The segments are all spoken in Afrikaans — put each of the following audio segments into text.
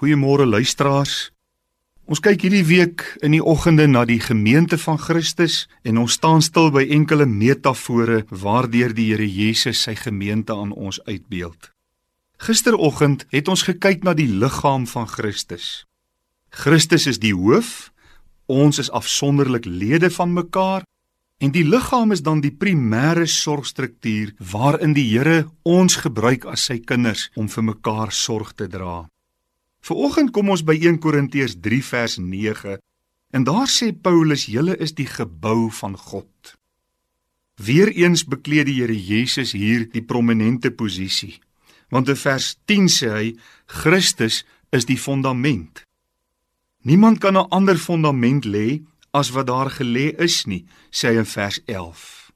Goeiemôre luisteraars. Ons kyk hierdie week in die oggende na die gemeente van Christus en ons staan stil by enkele metafore waardeur die Here Jesus sy gemeente aan ons uitbeeld. Gisteroggend het ons gekyk na die liggaam van Christus. Christus is die hoof, ons is afsonderlik lede van mekaar en die liggaam is dan die primêre sorgstruktuur waarin die Here ons gebruik as sy kinders om vir mekaar sorg te dra. Vanoggend kom ons by 1 Korintiërs 3 vers 9 en daar sê Paulus: "Julle is die gebou van God." Weereens bekleed die Here Jesus hier die prominente posisie. Want in vers 10 sê hy: "Christus is die fondament." Niemand kan 'n ander fondament lê as wat daar gelê is nie, sê hy in vers 11.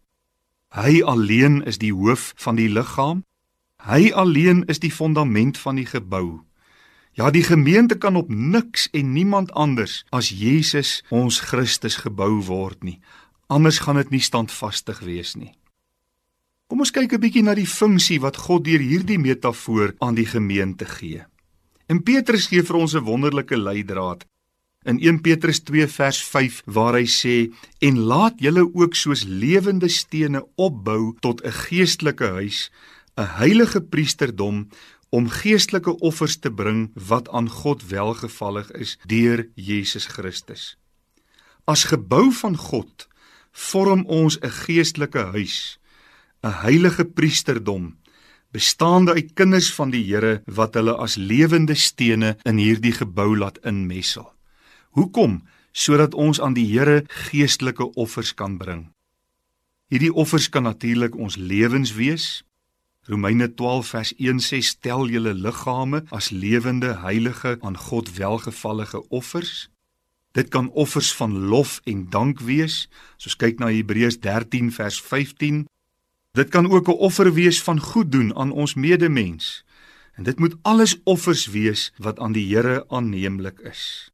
Hy alleen is die hoof van die liggaam. Hy alleen is die fondament van die gebou. Ja, die gemeente kan op niks en niemand anders as Jesus ons Christus gebou word nie. Anders gaan dit nie standvastig wees nie. Kom ons kyk 'n bietjie na die funksie wat God deur hierdie metafoor aan die gemeente gee. En Petrus gee vir ons 'n wonderlike leidraad in 1 Petrus 2 vers 5 waar hy sê en laat julle ook soos lewende stene opbou tot 'n geestelike huis, 'n heilige priesterdom om geestelike offers te bring wat aan God welgevallig is deur Jesus Christus. As gebou van God vorm ons 'n geestelike huis, 'n heilige priesterdom bestaande uit kinders van die Here wat hulle as lewende stene in hierdie gebou laat inmessel. Hoekom? Sodat ons aan die Here geestelike offers kan bring. Hierdie offers kan natuurlik ons lewens wees, Romeine 12 vers 1 sê stel julle liggame as lewende heilige aan God welgevallige offers. Dit kan offers van lof en dank wees, soos kyk na Hebreërs 13 vers 15. Dit kan ook 'n offer wees van goed doen aan ons medemens. En dit moet alles offers wees wat aan die Here aanneemlik is.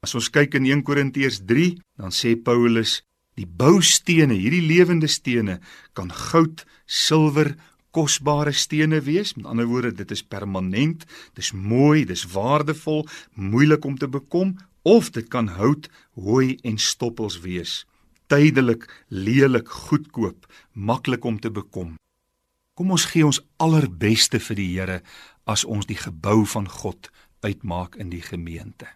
As ons kyk in 1 Korintiërs 3, dan sê Paulus die boustene, hierdie lewende stene kan goud, silwer, kosbare stene wees. Met ander woorde, dit is permanent, dis mooi, dis waardevol, moeilik om te bekom of dit kan hout, hooi en stoppels wees. Tydelik, lelik, goedkoop, maklik om te bekom. Kom ons gee ons allerbeste vir die Here as ons die gebou van God uitmaak in die gemeente.